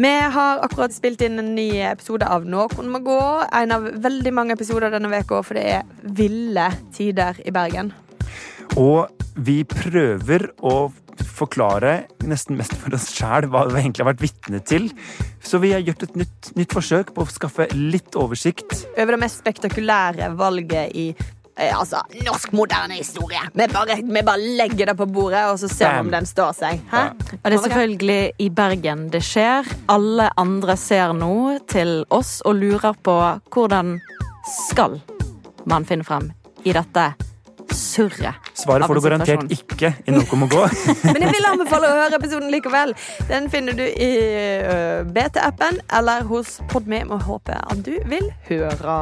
Vi har akkurat spilt inn en ny episode av Nå kunne man gå. En av veldig mange episoder denne uka, for det er ville tider i Bergen. Og vi prøver å forklare nesten mest for oss sjæl hva vi egentlig har vært vitne til. Så vi har gjort et nytt, nytt forsøk på å skaffe litt oversikt. Over det mest spektakulære valget i altså, norsk moderne historie. Vi bare, vi bare legger det på bordet, og så ser vi om den står seg. Hæ? Og det er selvfølgelig i Bergen det skjer. Alle andre ser nå til oss og lurer på hvordan skal man finne frem i dette surret. Svaret får du garantert ikke i Noe må gå. Men jeg vil anbefale å høre episoden likevel. Den finner du i øh, BT-appen eller hos Podme, og håper at du vil høre.